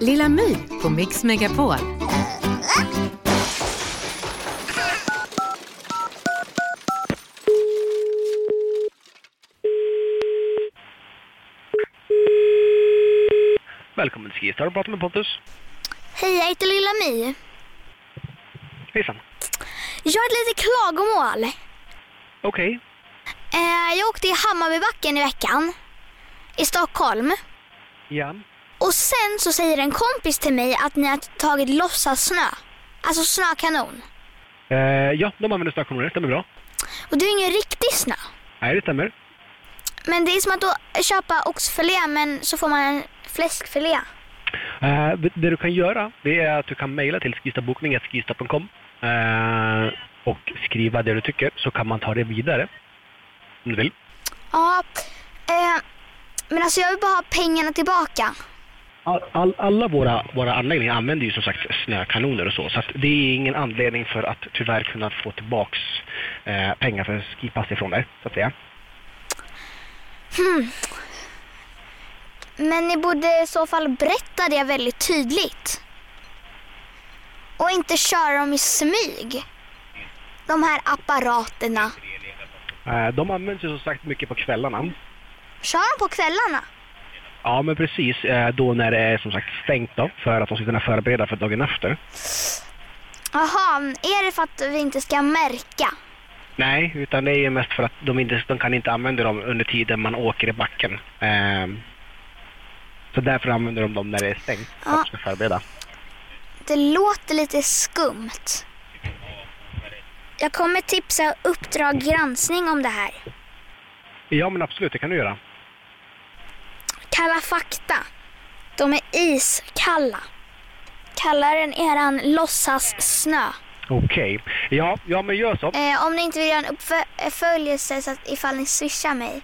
Lilla My på Mix Megapol. Välkommen till Skistar och prata med Pontus. Hej, jag heter Lilla My. Hejsan. Jag har ett litet klagomål. Okej. Eh, jag åkte i Hammarbybacken i veckan. I Stockholm. Ja. Och sen så säger en kompis till mig att ni har tagit låtsas snö. Alltså snökanon. Eh, ja, de använder snökanoner. Stämmer bra. Och det är ingen riktig snö. Nej, det stämmer. Men det är som att då köpa oxfilé men så får man en fläskfilé. Eh, det du kan göra det är att du kan mejla till skistabokning.skistab.com eh, och skriva det du tycker så kan man ta det vidare. Om du vill. Ja, men alltså jag vill bara ha pengarna tillbaka. All, all, alla våra, våra anläggningar använder ju som sagt snökanoner och så. Så det är ingen anledning för att tyvärr kunna få tillbaks eh, pengar för skipass ifrån dig, så att säga. Men ni borde i så fall berätta det väldigt tydligt. Och inte köra dem i smyg. De här apparaterna. Eh, de används ju som sagt mycket på kvällarna. Kör de på kvällarna? Ja, men precis. Eh, då när det är som sagt stängt då, för att de ska kunna förbereda för dagen efter. Jaha, är det för att vi inte ska märka? Nej, utan det är ju mest för att de, inte, de kan inte använda dem under tiden man åker i backen. Ehm, så därför använder de dem när det är stängt, för att de ska förbereda. Det låter lite skumt. Jag kommer tipsa Uppdrag granskning om det här. Ja, men absolut, det kan du göra. Kalla fakta. De är iskalla. Kallare än eran låtsas snö. Okej. Ja, ja, men gör så. Eh, om ni inte vill göra en uppföljelse så att ifall ni swishar mig.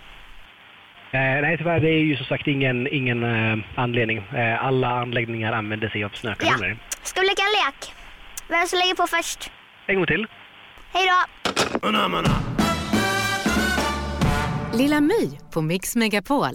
Eh, nej, tyvärr, det är ju som sagt ingen, ingen eh, anledning. Eh, alla anläggningar använder sig av snökanoner. Ska vi leka en lek? Vem som lägger på först? En gång till. Hej då! Lilla My på Mix Megapol.